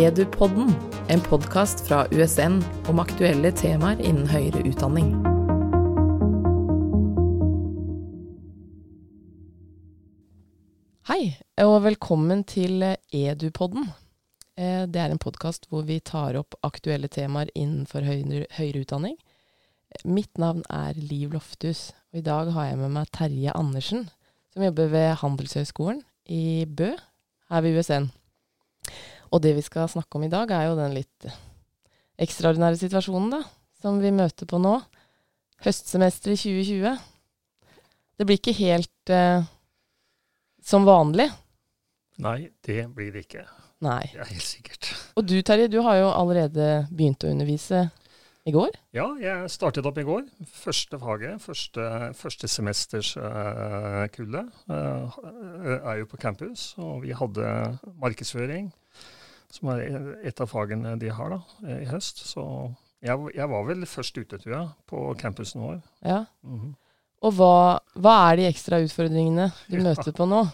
Edupodden, en podkast fra USN om aktuelle temaer innen høyere utdanning. Hei, og velkommen til Edupodden. Eh, Det er en podkast hvor vi tar opp aktuelle temaer innenfor høyere, utdanning. Mitt navn er Liv Lofthus, og i dag har jeg med meg Terje Andersen, som jobber ved Handelshøyskolen i Bø her ved USN. Og det vi skal snakke om i dag, er jo den litt ekstraordinære situasjonen da, som vi møter på nå. Høstsemesteret i 2020. Det blir ikke helt eh, som vanlig. Nei, det blir det ikke. Nei. Det er helt sikkert. Og du Terje, du har jo allerede begynt å undervise i går. Ja, jeg startet opp i går. Første faget, første, første semesters uh, kulde, uh, er jo på campus. Og vi hadde markedsføring, som er et av fagene de har da, i høst. Så jeg, jeg var vel først ute, tror jeg, på campusen vår. Ja. Mhm. Og hva, hva er de ekstra utfordringene du Ja. møter på nå?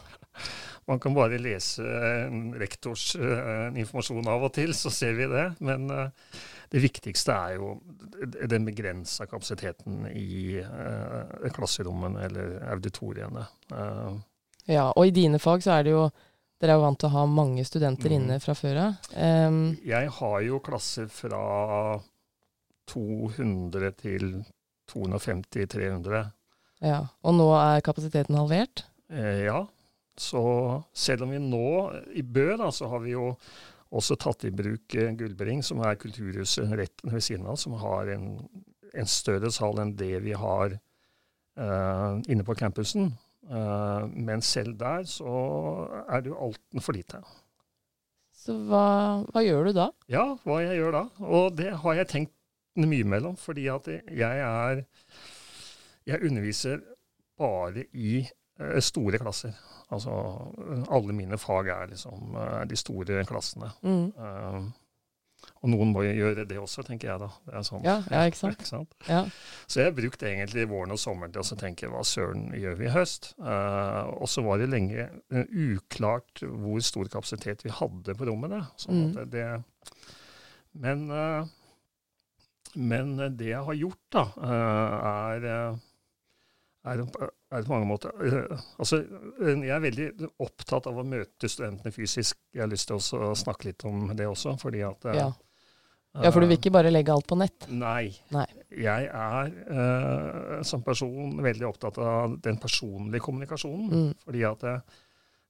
Man kan bare lese en rektors eh, informasjon av og til, så ser vi det. Men eh, det viktigste er jo den begrensa kapasiteten i eh, klasserommene eller auditoriene. Eh, Ja, og i dine fag så er det jo Dere er jo vant til å ha mange studenter mm. inne fra før av. Um, jeg har jo klasser fra 200 til 250-300. ja. Og nå er kapasiteten halvert. Eh, ja, så selv om vi nå i Bø da, så har vi jo også tatt i bruk eh, Gullbring, som er kulturhuset rett ved siden av, som har en, en større sal enn det vi har eh, inne på campusen. Eh, men selv der så er det jo altfor lite. Så hva, hva gjør du da? Ja, hva jeg gjør da? Og det har jeg tenkt mye mellom, fordi at jeg er Jeg underviser bare i eh, store klasser. Altså alle mine fag er liksom eh, de store klassene. Mm. Eh, og noen må jo gjøre det også, tenker jeg da. Det er sånn. Ja, ja, ikke sant? Ikke sant? Ja. Så jeg har brukt egentlig våren og sommeren til å tenke hva søren gjør vi i høst? Uh, og så var det lenge uh, uklart hvor stor kapasitet vi hadde på rommene. Sånn Mm. det, men, uh, men det jeg har gjort, da, er, er, er på mange måter uh, Altså, jeg er veldig opptatt av å møte studentene fysisk. Jeg har lyst til å snakke litt om det også, fordi at uh, Ja. Ja, for du vil ikke bare legge alt på nett? Nei. Nei. Jeg er uh, som person veldig opptatt av den personlige kommunikasjonen. Mm. Fordi at eh,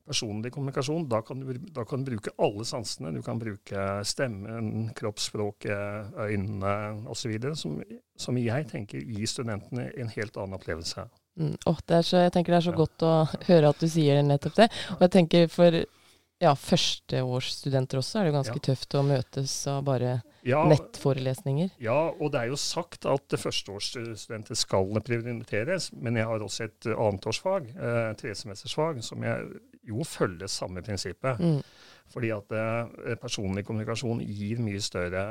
personlig kommunikasjon, da kan, du, da kan du bruke alle sansene. Du kan bruke stemmen, kroppsspråket, øynene osv. Som, som jeg tenker gir studentene en helt annen opplevelse. Mm. Er så, jeg tenker det er så Ja. godt å høre at du sier nettopp det. Og jeg tenker for ja, førsteårsstudenter også er det ganske Ja. tøft å møtes og bare Ja, nettforelesninger. Ja, og det er jo sagt at førsteårsstudenter skal prioriteres, men jeg har også et annetårsfag, eh, tresemestersfag, som jeg jo følger samme prinsippet. Mm. Fordi at eh, personlig kommunikasjon gir mye større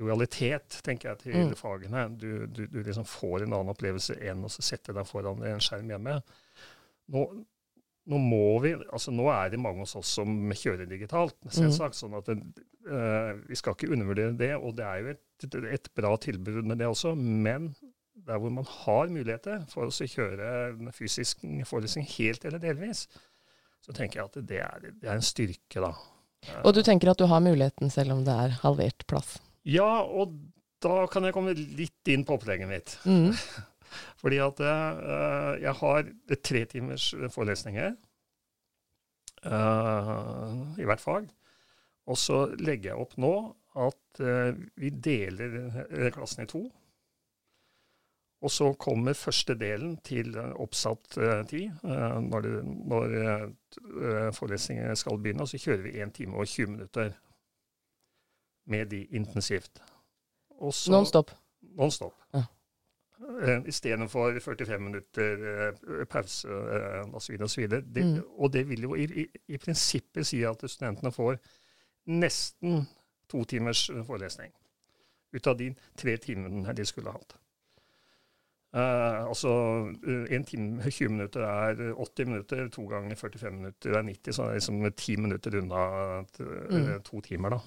lojalitet, tenker jeg, til Mm. fagene. Du, du, du liksom får en annen opplevelse enn å sette deg foran en skjerm hjemme. Nå, nå må vi, altså nå er det mange hos oss som kjører digitalt, selvsagt. sånn at det, uh, Vi skal ikke undervurdere det, og det er jo et, et bra tilbud med det også. Men der hvor man har muligheter for å kjøre en fysisk forelesning helt eller delvis, så tenker jeg at det er, det er en styrke, da. Og du tenker at du har muligheten selv om det er halvert plass? Ja, og da kan jeg komme litt inn på opplegget mitt. Mm. Fordi at uh, jeg har tre timers forelesninger uh, i hvert fag. Og så legger jeg opp nå at uh, vi deler klassen i to. Og så kommer første delen til oppsatt tid. når det, når eh, forelesningen skal begynne, og så kjører vi 1 time og 20 minutter med de intensivt. Og så- Non stop. Non-stop. Ja. Uh, Istedenfor 45 minutter eh, pause osv. osv. Det, Mm. Og det vil jo i, i, i prinsippet si at studentene får nesten to timers eh, forelesning ut av de tre timene de skulle hatt. Uh, altså en time, 20 minutter er 80 minutter, to ganger 45 minutter er 90, så det er liksom 10 minutter unna mm. to timer, da.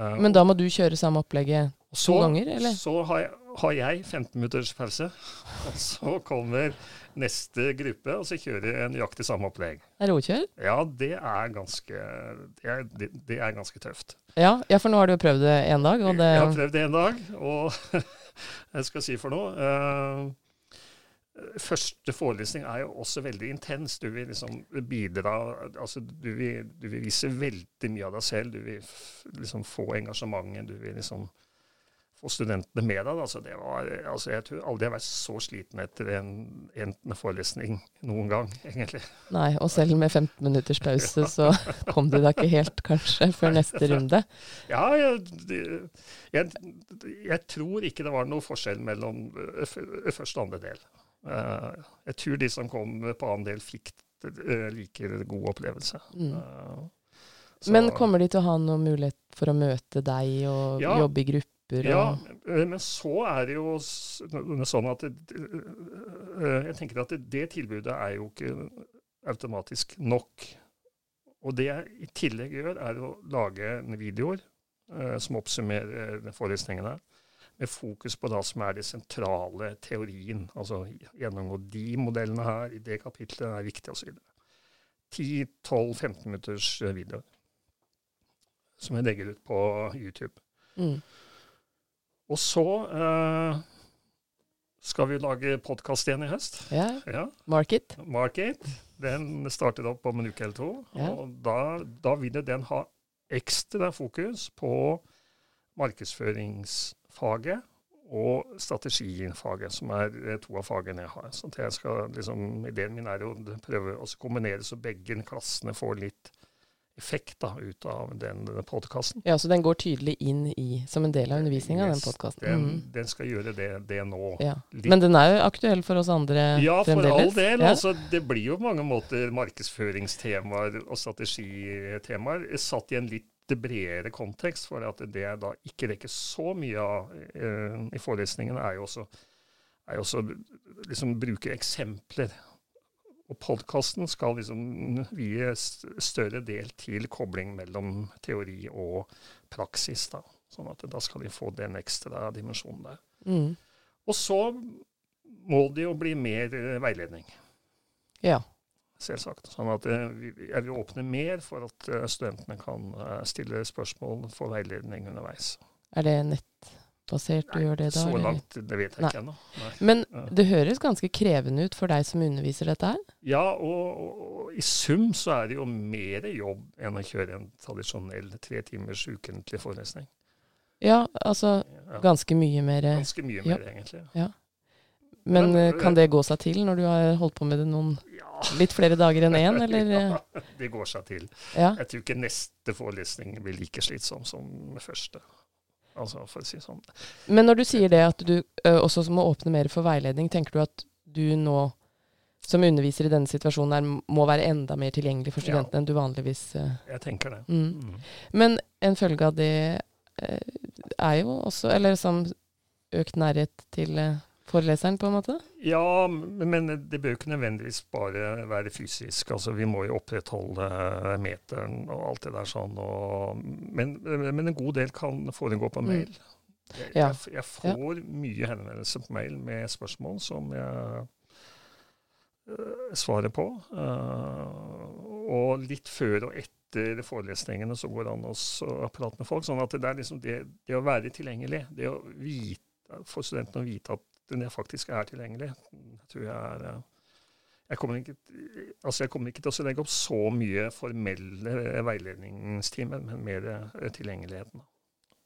Uh, Men da må du kjøre samme opplegget to ganger, eller? Så har jeg, har jeg 15 minutters pause, og så kommer neste gruppe, og så kjører jeg nøyaktig samme opplegg. Er det råkjør? Ja, det er ganske, det er, det, det er ganske tøft. Ja, ja, for nå har du jo prøvd det én dag, og det Jeg har prøvd det én dag, og jeg skal si for noe uh, Første forelesning er jo også veldig intens. Du vil liksom bidra altså du vil, du vil vise veldig mye av deg selv. Du vil liksom få engasjementet. Du vil liksom få studentene med deg. Altså det var, altså jeg tror aldri jeg har vært så sliten etter en, en forelesning noen gang, egentlig. Nei, og selv med 15 minutters pause, så kom du da ikke helt, kanskje, før neste runde? Ja, jeg, jeg, jeg tror ikke det var noe forskjell mellom første og andre del. Eh, jeg tror de som kom på annen del, fikk eh, like god opplevelse. Mm. Så. men kommer de til å ha noen mulighet for å møte deg og ja, jobbe i grupper? Ja, men så er det jo sånn at Jeg tenker at det, det, tilbudet er jo ikke automatisk nok. Og det jeg i tillegg gjør, er å lage videoer som oppsummerer forelesningene med fokus på det som er det sentrale teorien. Altså gjennomgå de modellene her i det kapitlet er viktig, osv. 10-12-15 minutters eh, videoer som jeg legger ut på YouTube. Mm. Og så eh, skal vi lage podkast igjen i høst. Ja. ja. Market. Market. Den startet opp om en uke eller to. Ja. Og da, da vil den ha ekstra fokus på markedsføringsfaget og strategifaget, som er eh, to av fagene jeg har. Så jeg skal liksom, Ideen min er å prøve å kombinere så begge klassene får litt effekt da, ut av den, denne podkasten. Ja, Så den går tydelig inn i, som en del av undervisninga, yes, den podkasten? Den, mm. den, skal gjøre det, det nå. Ja. Men den er jo aktuell for oss andre ja, fremdeles? Ja, for all del. Ja. Altså, det blir jo på mange måter markedsføringstemaer og strategitemaer satt i en litt bredere kontekst. For at det jeg da ikke rekker så mye av eh, i forelesningen, er jo også, er også liksom bruke eksempler. Og podkasten skal liksom vie større del til kobling mellom teori og praksis. da. Sånn at da skal de få den ekstra dimensjonen der. Mm. Og så må det jo bli mer eh, veiledning. Ja selvsagt. Sånn at eh, jeg vil åpne mer for at eh, studentene kan stille spørsmål for veiledning underveis. Er det nettbasert du gjør det da? Så langt, det vet jeg Nei. ikke ennå. Men det høres ganske krevende ut for deg som underviser dette her? Ja, og, og, i sum så er det jo mer jobb enn å kjøre en tradisjonell tre timers ukentlig forelesning. Ja, altså ganske mye mer. Ganske mye mer, egentlig. Ja. Men, Men kan det gå seg til når du har holdt på med det noen Litt flere dager enn én, eller? ja, det går seg til. Ja. Jeg tror ikke neste forelesning blir like slitsom som første. Altså, for å si sånn. Men når du sier det at du uh, også må åpne mer for veiledning, tenker du at du nå som underviser i denne situasjonen her, må være enda mer tilgjengelig for studentene ja. enn du vanligvis uh, Jeg tenker det. Mm. Mm. Men en følge av det uh, er jo også Eller som økt nærhet til foreleseren, på en måte? Ja, men det bør jo ikke nødvendigvis bare være fysisk. Altså, vi må jo opprettholde meteren og alt det der sånn. Og, men, men, en god del kan foregå på mm. mail. Jeg, ja. jeg, jeg får ja. mye henvendelser på mail med spørsmål som jeg uh, svarer på. Uh, og litt før og etter forelesningene så går det an å prate med folk. sånn at det er liksom det, det å være tilgjengelig, det å vite, for studentene å vite at den faktisk er tilgjengelig. Jeg tror jeg er eh, jeg kommer, ikke, altså jeg kommer ikke til å legge opp så mye formelle veiledningstimer, men mer eh, tilgjengeligheten.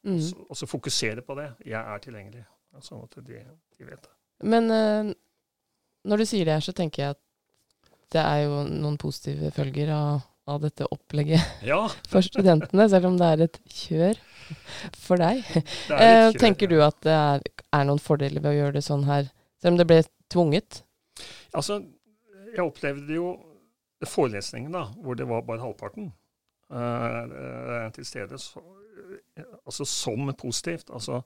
Mm. Og så fokusere på det. Jeg er tilgjengelig, sånn at de, de vet det. Men uh, når du sier det her, så tenker jeg at det er jo noen positive følger av, av dette opplegget ja. for studentene, selv om det er et kjør for deg. Uh, tenker du at det er er noen fordeler ved å gjøre det sånn her, selv om det ble tvunget? Altså, jeg opplevde jo forelesningen, da, hvor det var bare halvparten uh, til stede, så, altså som positivt. Altså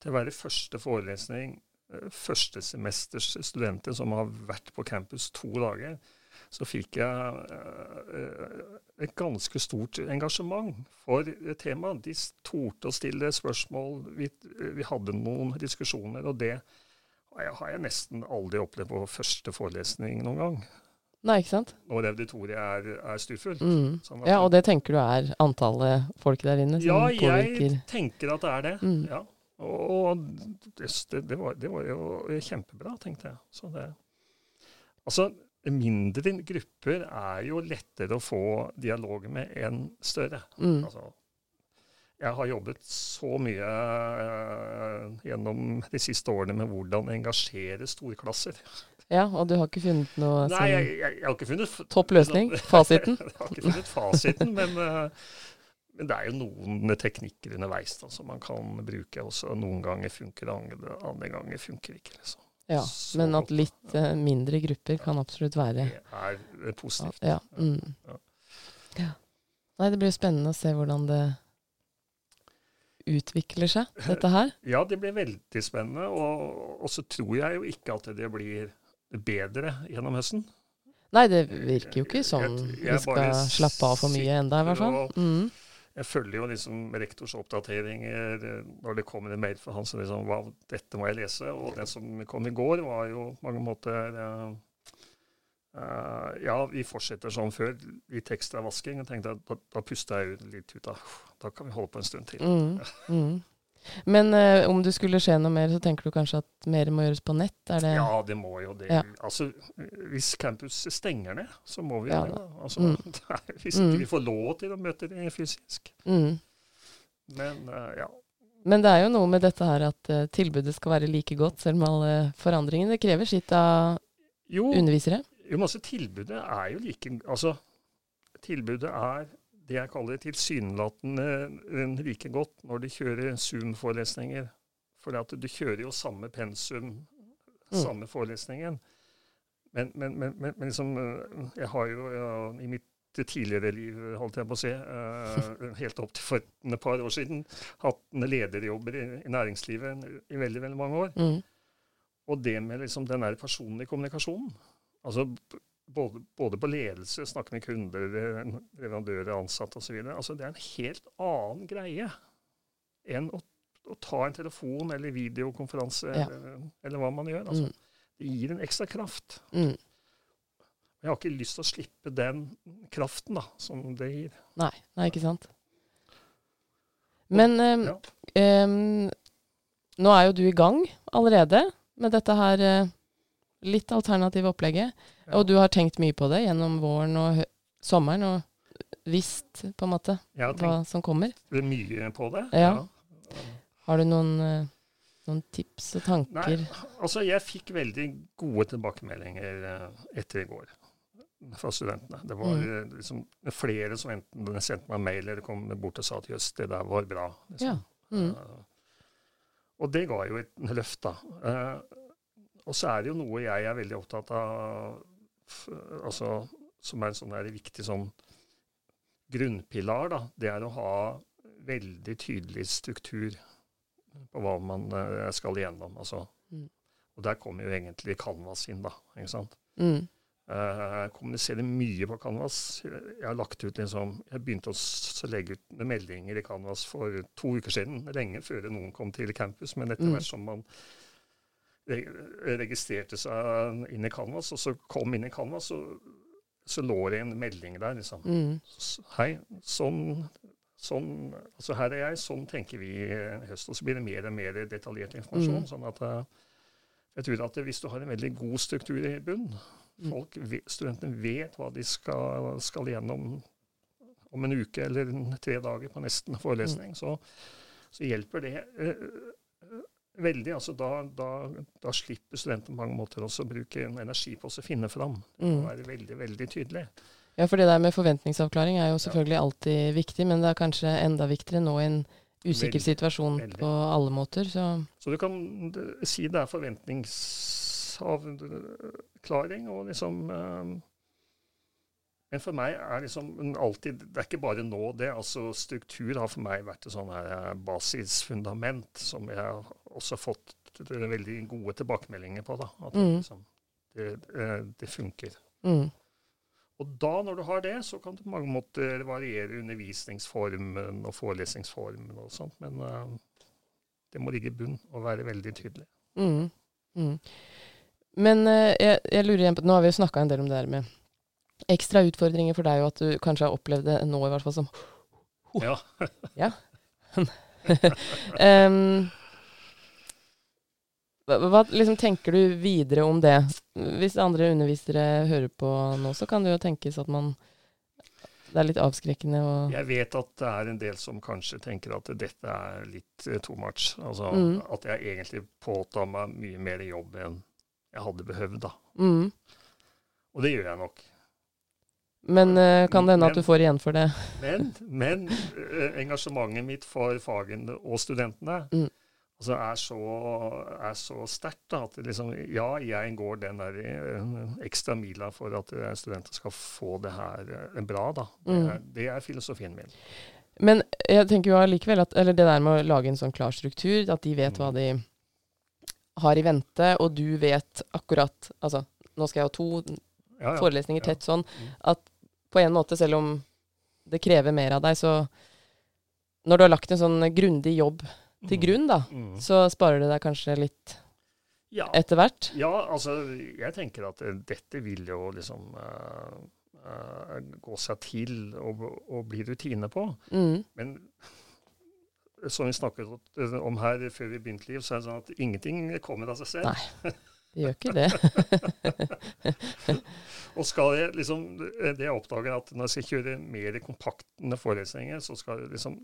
til å være første forelesning eh, førstesemesters studenter som har vært på campus to dager, så fikk jeg eh, et ganske stort engasjement for temaet. De torde å stille spørsmål. Vi, vi hadde noen diskusjoner, og det har jeg nesten aldri opplevd på første forelesning noen gang. Nei, ikke sant? Når auditoriet er, er stuffullt. Mm. Sånn ja, og det tenker du er antallet folk der inne som ja, påvirker Ja, jeg tenker at det er det. Mm. Ja. Og det, det, var, det, var, jo kjempebra, tenkte jeg. Så det Altså, mindre grupper er jo lettere å få dialog med enn større. Mm. Altså, jeg har jobbet så mye uh, gjennom de siste årene med hvordan engasjere storklasser. Ja, og du har ikke funnet noe Nei, jeg, jeg, jeg har ikke funnet topp løsning? Fasiten? jeg har ikke funnet fasiten, men, uh, men, det er jo noen teknikker underveis da, som man kan bruke. Også. Noen ganger funker det, andre, andre ganger funker det ikke. liksom. Ja, så, men at litt uh, mindre grupper kan absolutt være Det er positivt. Ja, mm. ja. ja. Nei, det blir spennende å se hvordan det utvikler seg, dette her? Ja, det blir veldig spennende. Og, og så tror jeg jo ikke at det blir bedre gjennom høsten. Nei, det virker jo ikke sånn vi skal slappe av for mye enda, i hvert fall. Mm. Jeg følger jo liksom rektors oppdateringer eh, når det kommer en mail fra han som liksom hva, dette må jeg lese. Og den som kom i går, var jo på mange måter uh, uh, Ja, vi fortsetter som før. Litt ekstra vasking. Og tenkte at da, da puster jeg litt ut av Da kan vi holde på en stund til. Mm. Mm. Men eh, om det skulle skje noe mer, så tenker du kanskje at mer må gjøres på nett? Det ja, det må jo det. Ja. Altså, hvis campus stenger ned, så må vi ja, det. Altså, mm. hvis ikke mm. vi får lov til å møte det fysisk. Mm. Men uh, ja. Men det er jo noe med dette her at uh, tilbudet skal være like godt, selv med alle forandringene. Det krever sitt av jo, undervisere? Jo, men altså tilbudet er jo like Altså, tilbudet er det jeg kaller tilsynelatende like godt når de kjører Zoom-forelesninger. For at du kjører jo samme pensum, mm. samme mm. forelesningen. Men, men, men, men, liksom, jeg har jo ja, i mitt tidligere liv, holdt jeg på å si, uh, helt opp til for et par år siden, hatt lederjobber i, i næringslivet i veldig, veldig mange år. Mm. Og det med liksom den der personlige kommunikasjonen altså både, både, på ledelse, snakke med kunder, leverandører, ansatte osv. Altså, det er en helt annen greie enn å, å ta en telefon eller videokonferanse ja. eller, eller, hva man gjør. Altså, mm. Det gir en ekstra kraft. Mm. Jeg har ikke lyst til å slippe den kraften da, som det gir. Nei, nei ikke sant. Men um, ja. um, nå er jo du i gang allerede med dette her uh, litt alternative opplegget. Ja. Og du har tenkt mye på det gjennom våren og sommeren, og visst på en måte hva som kommer? Det er mye på det. Ja. ja. Har du noen, eh, noen, tips og tanker? Nei, altså jeg fikk veldig gode tilbakemeldinger eh, etter i går fra studentene. Det var mm. Eh, liksom flere som enten sendte meg mail eller kom bort og sa at jøss, det der var bra. Liksom. Ja. Mm. Uh, og det ga jo et løft, da. Uh, og så er det jo noe jeg er veldig opptatt av, altså, som er en sånn viktig sånn grunnpilar. da, Det er å ha veldig tydelig struktur på hva man uh, skal igjennom. altså. Mm. Og der kommer jo egentlig Canvas inn, da. ikke sant? Mm. Uh, jeg kommuniserer mye på Canvas. Jeg har lagt ut liksom, jeg begynte å legge ut meldinger i Canvas for to uker siden, lenge før noen kom til campus. Men etter mm. hvert som man registrerte seg inn i Canvas, og så kom inn i Canvas, og så lå det en melding der. liksom. Mm. Hei, sånn, sånn, altså her er jeg, sånn tenker vi i høst. Og så blir det mer og mer detaljert informasjon. Mm. sånn at eh, jeg tror at hvis du har en veldig god struktur i bunn, mm. folk, studentene vet hva de skal, skal gjennom om en uke eller tre dager på nesten forelesning, mm. så, så hjelper det eh, Veldig. altså Da, da, da slipper studentene på mange måter også å bruke en energi på å finne fram. Det må mm. være veldig, veldig tydelig. Ja, for det der med forventningsavklaring er jo selvfølgelig ja. alltid viktig, men det er kanskje enda viktigere nå i en usikker veldig, situasjon veldig. på alle måter. Så. så du kan si det er forventningsavklaring og liksom um, men for meg er liksom alltid Det er ikke bare nå, det. altså Struktur har for meg vært et sånn her basisfundament som jeg har også fått veldig gode tilbakemeldinger på. da, At Mm. liksom, det, eh, det funker. Mm. Og da, når du har det, så kan du på mange måter variere undervisningsformen og forelesningsformen og sånt, men uh, det må ligge i bunn og være veldig tydelig. Mm. Mm. Men uh, jeg, jeg lurer igjen på Nå har vi jo snakka en del om det der med ekstra utfordringer for deg, jo at du kanskje har opplevd det nå i hvert fall som Ja. ja. hva, hva liksom tenker du videre om det? Hvis andre undervisere hører på nå, så kan det jo tenkes at man Det er litt avskrekkende og Jeg vet at det er en del som kanskje tenker at dette er litt eh, too much. Altså Mm. at jeg egentlig påtar meg mye mer jobb enn jeg hadde behøvd, da. mm. Og det gjør jeg nok. Men uh, kan det hende at du får igjen for det? Men, men uh, engasjementet mitt for fagene og studentene Mm. altså er så, er så sterkt at liksom, ja, jeg går den der eh, ekstra mila for at studenter skal få det her bra. da. Det Mm. er, det er filosofien min. Men jeg tenker jo allikevel at Eller det der med å lage en sånn klar struktur, at de vet Mm. hva de har i vente, og du vet akkurat Altså, nå skal jeg ha to Ja, ja. forelesninger ja. tett sånn Mm. at på en måte, selv om det krever mer av deg, så Når du har lagt en sånn grundig jobb til Mm. grunn, da, Mm. så sparer det deg kanskje litt Ja, etter hvert. ja, altså jeg tenker at eh, dette vil jo liksom uh, uh, gå seg til og, og bli rutine på. Mm. Men som vi snakket om her før vi begynte, Liv, så er det sånn at ingenting kommer av seg selv. Nei. Det gjør ikke det. Og skal jeg liksom, det jeg oppdager, at når jeg skal kjøre mer kompaktende forelesninger, så skal det liksom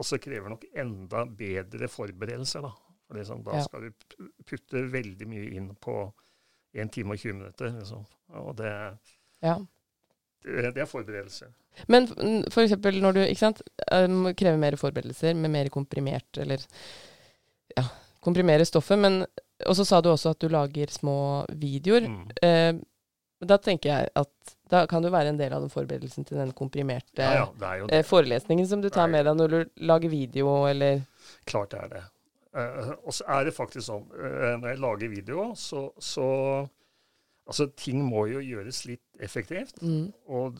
også krever nok enda bedre forberedelser. Da, For liksom, da Ja. skal du putte veldig mye inn på 1 time og 20 minutter. Liksom. Og det, Ja. det, det er forberedelser. Men f.eks. når du sant, um, krever mer forberedelser med mer komprimert eller ja, komprimere stoffet. Men og så sa du også at du lager små videoer. Mm. Eh, da tenker jeg at da kan du være en del av den forberedelsen til den komprimerte Ja, ja, eh, forelesningen som du tar med deg når du lager video, eller Klart det er det. Eh, og så er det faktisk sånn, eh, når jeg lager video, så, så Altså, ting må jo gjøres litt effektivt. mm, Og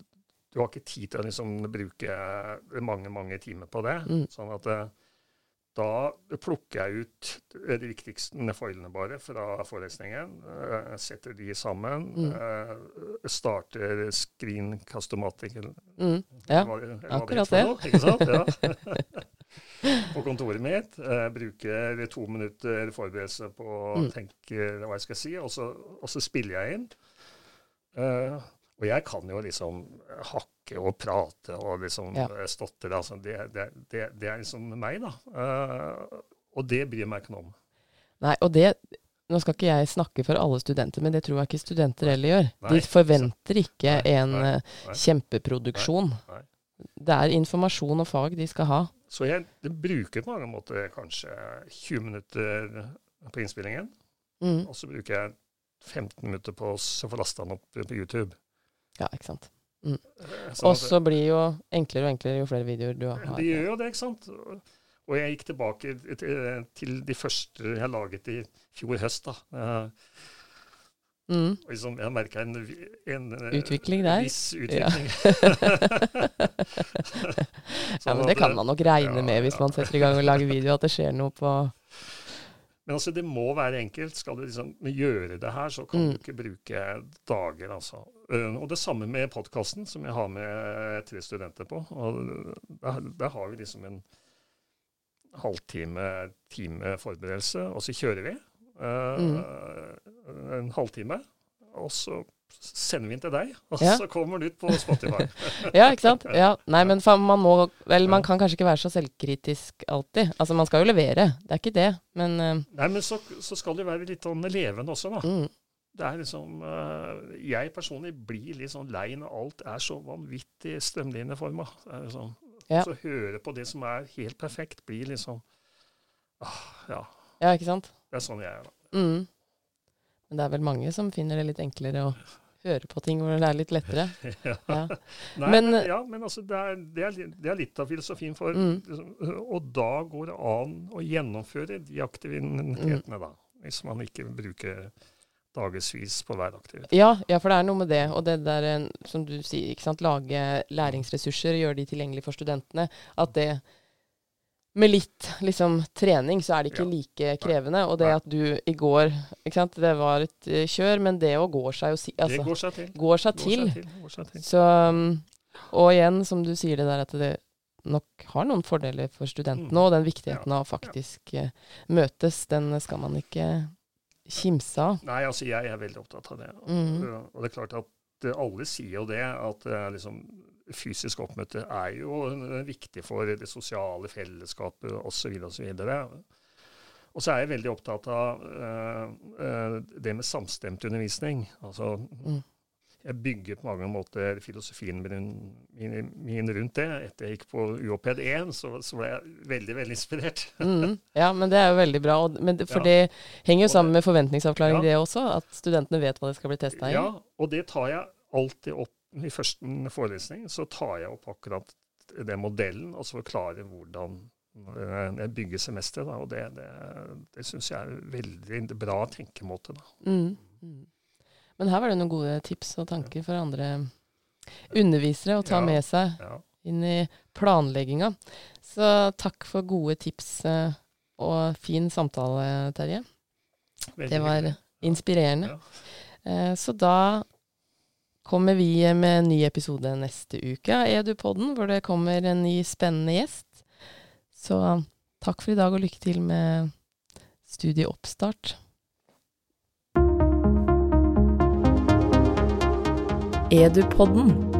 du har ikke tid til å liksom bruke mange, mange timer på det. Mm. Sånn at eh, da plukker jeg ut de viktigste foilene bare fra forelesningen. eh, setter de sammen. Mm. eh, starter screencast-o-matic. mm, Ja, hva akkurat det. noe, Ikke sant? Ja. på kontoret mitt. Eh, bruker to minutter forberedelse på å Mm. tenke hva jeg skal si, og så, og så spiller jeg inn. Eh, og jeg kan jo liksom hakke og prate og liksom Ja. eh, stotre. Altså det, det, det, det er liksom meg, da. Uh, og det bryr jeg meg ikke noe om. Nei, og det Nå skal ikke jeg snakke for alle studenter, men det tror jeg ikke studenter heller gjør. Nei, De forventer ikke Nei, en nei, eh, kjempeproduksjon. Det er informasjon og fag de skal ha. Så jeg det bruker på mange måter kanskje 20 minutter på innspillingen. Mm. Og så bruker jeg 15 minutter på å få lasta den opp på YouTube. Ja, ikke sant. Eh, sånn Og så blir jo enklere og enklere jo flere videoer du har. Det gjør jo det, ikke sant? Og jeg gikk tilbake til, de første jeg laget i fjor høst. da. Eh, Mm. Liksom, jeg merka en, en eh, Utvikling der. viss utvikling. Ja, ja men det kan man nok regne ja, med hvis ja. man setter i gang og lager video, at det skjer noe på Men altså, det må være enkelt. Skal du liksom gjøre det her, så kan Mm. du ikke bruke dager, altså. Eh, Og det samme med podkasten, som jeg har med tre studenter på. Og der, der har vi liksom en halvtime, time forberedelse, og så kjører vi. Mm. En halvtime. Og så sender vi den til deg, og Ja. så kommer den ut på Spotify. Ja, ikke sant? Ja. Nei, men man må Vel, man kan kanskje ikke være så selvkritisk alltid. Altså, man skal jo levere, det er ikke det, men uh... Nei, men så, så skal det være litt sånn levende også, da. mm, Det er liksom uh, Jeg personlig blir litt sånn lei når alt er så vanvittig strømlinjeforma. Liksom, Ja. Så høre på det som er helt perfekt, blir liksom ah, Ja. Ja, ikke sant? Det er sånn jeg er. da. Mm. Men det er vel mange som finner det litt enklere å høre på ting hvor det er litt lettere. ja. Ja. Nei, Men- men, ja, men altså, det er, det, er, det er litt av filosofien for Mm. liksom, Og da går det an å gjennomføre de aktivitetene, da. Hvis man ikke bruker dagevis på hver aktivitet. Ja, ja, for det er noe med det. Og det der, eh, som du sier, ikke sant, lage læringsressurser, gjøre de tilgjengelige for studentene. At det med litt liksom, trening, så er det ikke Ja. like krevende. Og det at du i går sant, Det var et eh, kjør, men det òg går seg jo si, det altså, går seg til. går seg Går til. seg til. Går seg til. Så, um, og igjen, som du sier det der, at det nok har noen fordeler for studentene Mm. og den viktigheten av å faktisk ja. møtes, den skal man ikke kimse av. Nei, altså jeg er veldig opptatt av det. Mm. Og, det er klart at eh, alle sier jo det, at eh, liksom, fysisk oppmøte er jo viktig for det sosiale fellesskapet osv. osv. Og så er jeg veldig opptatt av uh, det med samstemt undervisning. Altså, Mm. jeg bygger på mange måter filosofien min, min, min rundt det. Etter jeg gikk på UoPed 1, så, så ble jeg veldig, veldig inspirert. Mm, ja, men det er jo veldig bra. Og, men for Ja. det henger jo sammen med forventningsavklaring, Ja. det også. At studentene vet hva de skal bli testa i. Ja, og det tar jeg alltid opp i første forelesning. Så tar jeg opp akkurat den modellen, og så forklarer hvordan eh, jeg bygger semester. Da, og det, det, det syns jeg er en veldig bra tenkemåte. Da. Mm. Mm. Men her var det noen gode tips og tanker for andre undervisere å ta Ja. med seg Ja. inn i planlegginga. Så takk for gode tips eh, og fin samtale, Terje. Veldig Det var inspirerende. Ja. Eh, Så da kommer vi med en ny episode neste uke av Edupodden, hvor det kommer en ny spennende gjest. Så takk for i dag, og lykke til med studieoppstart. Edupodden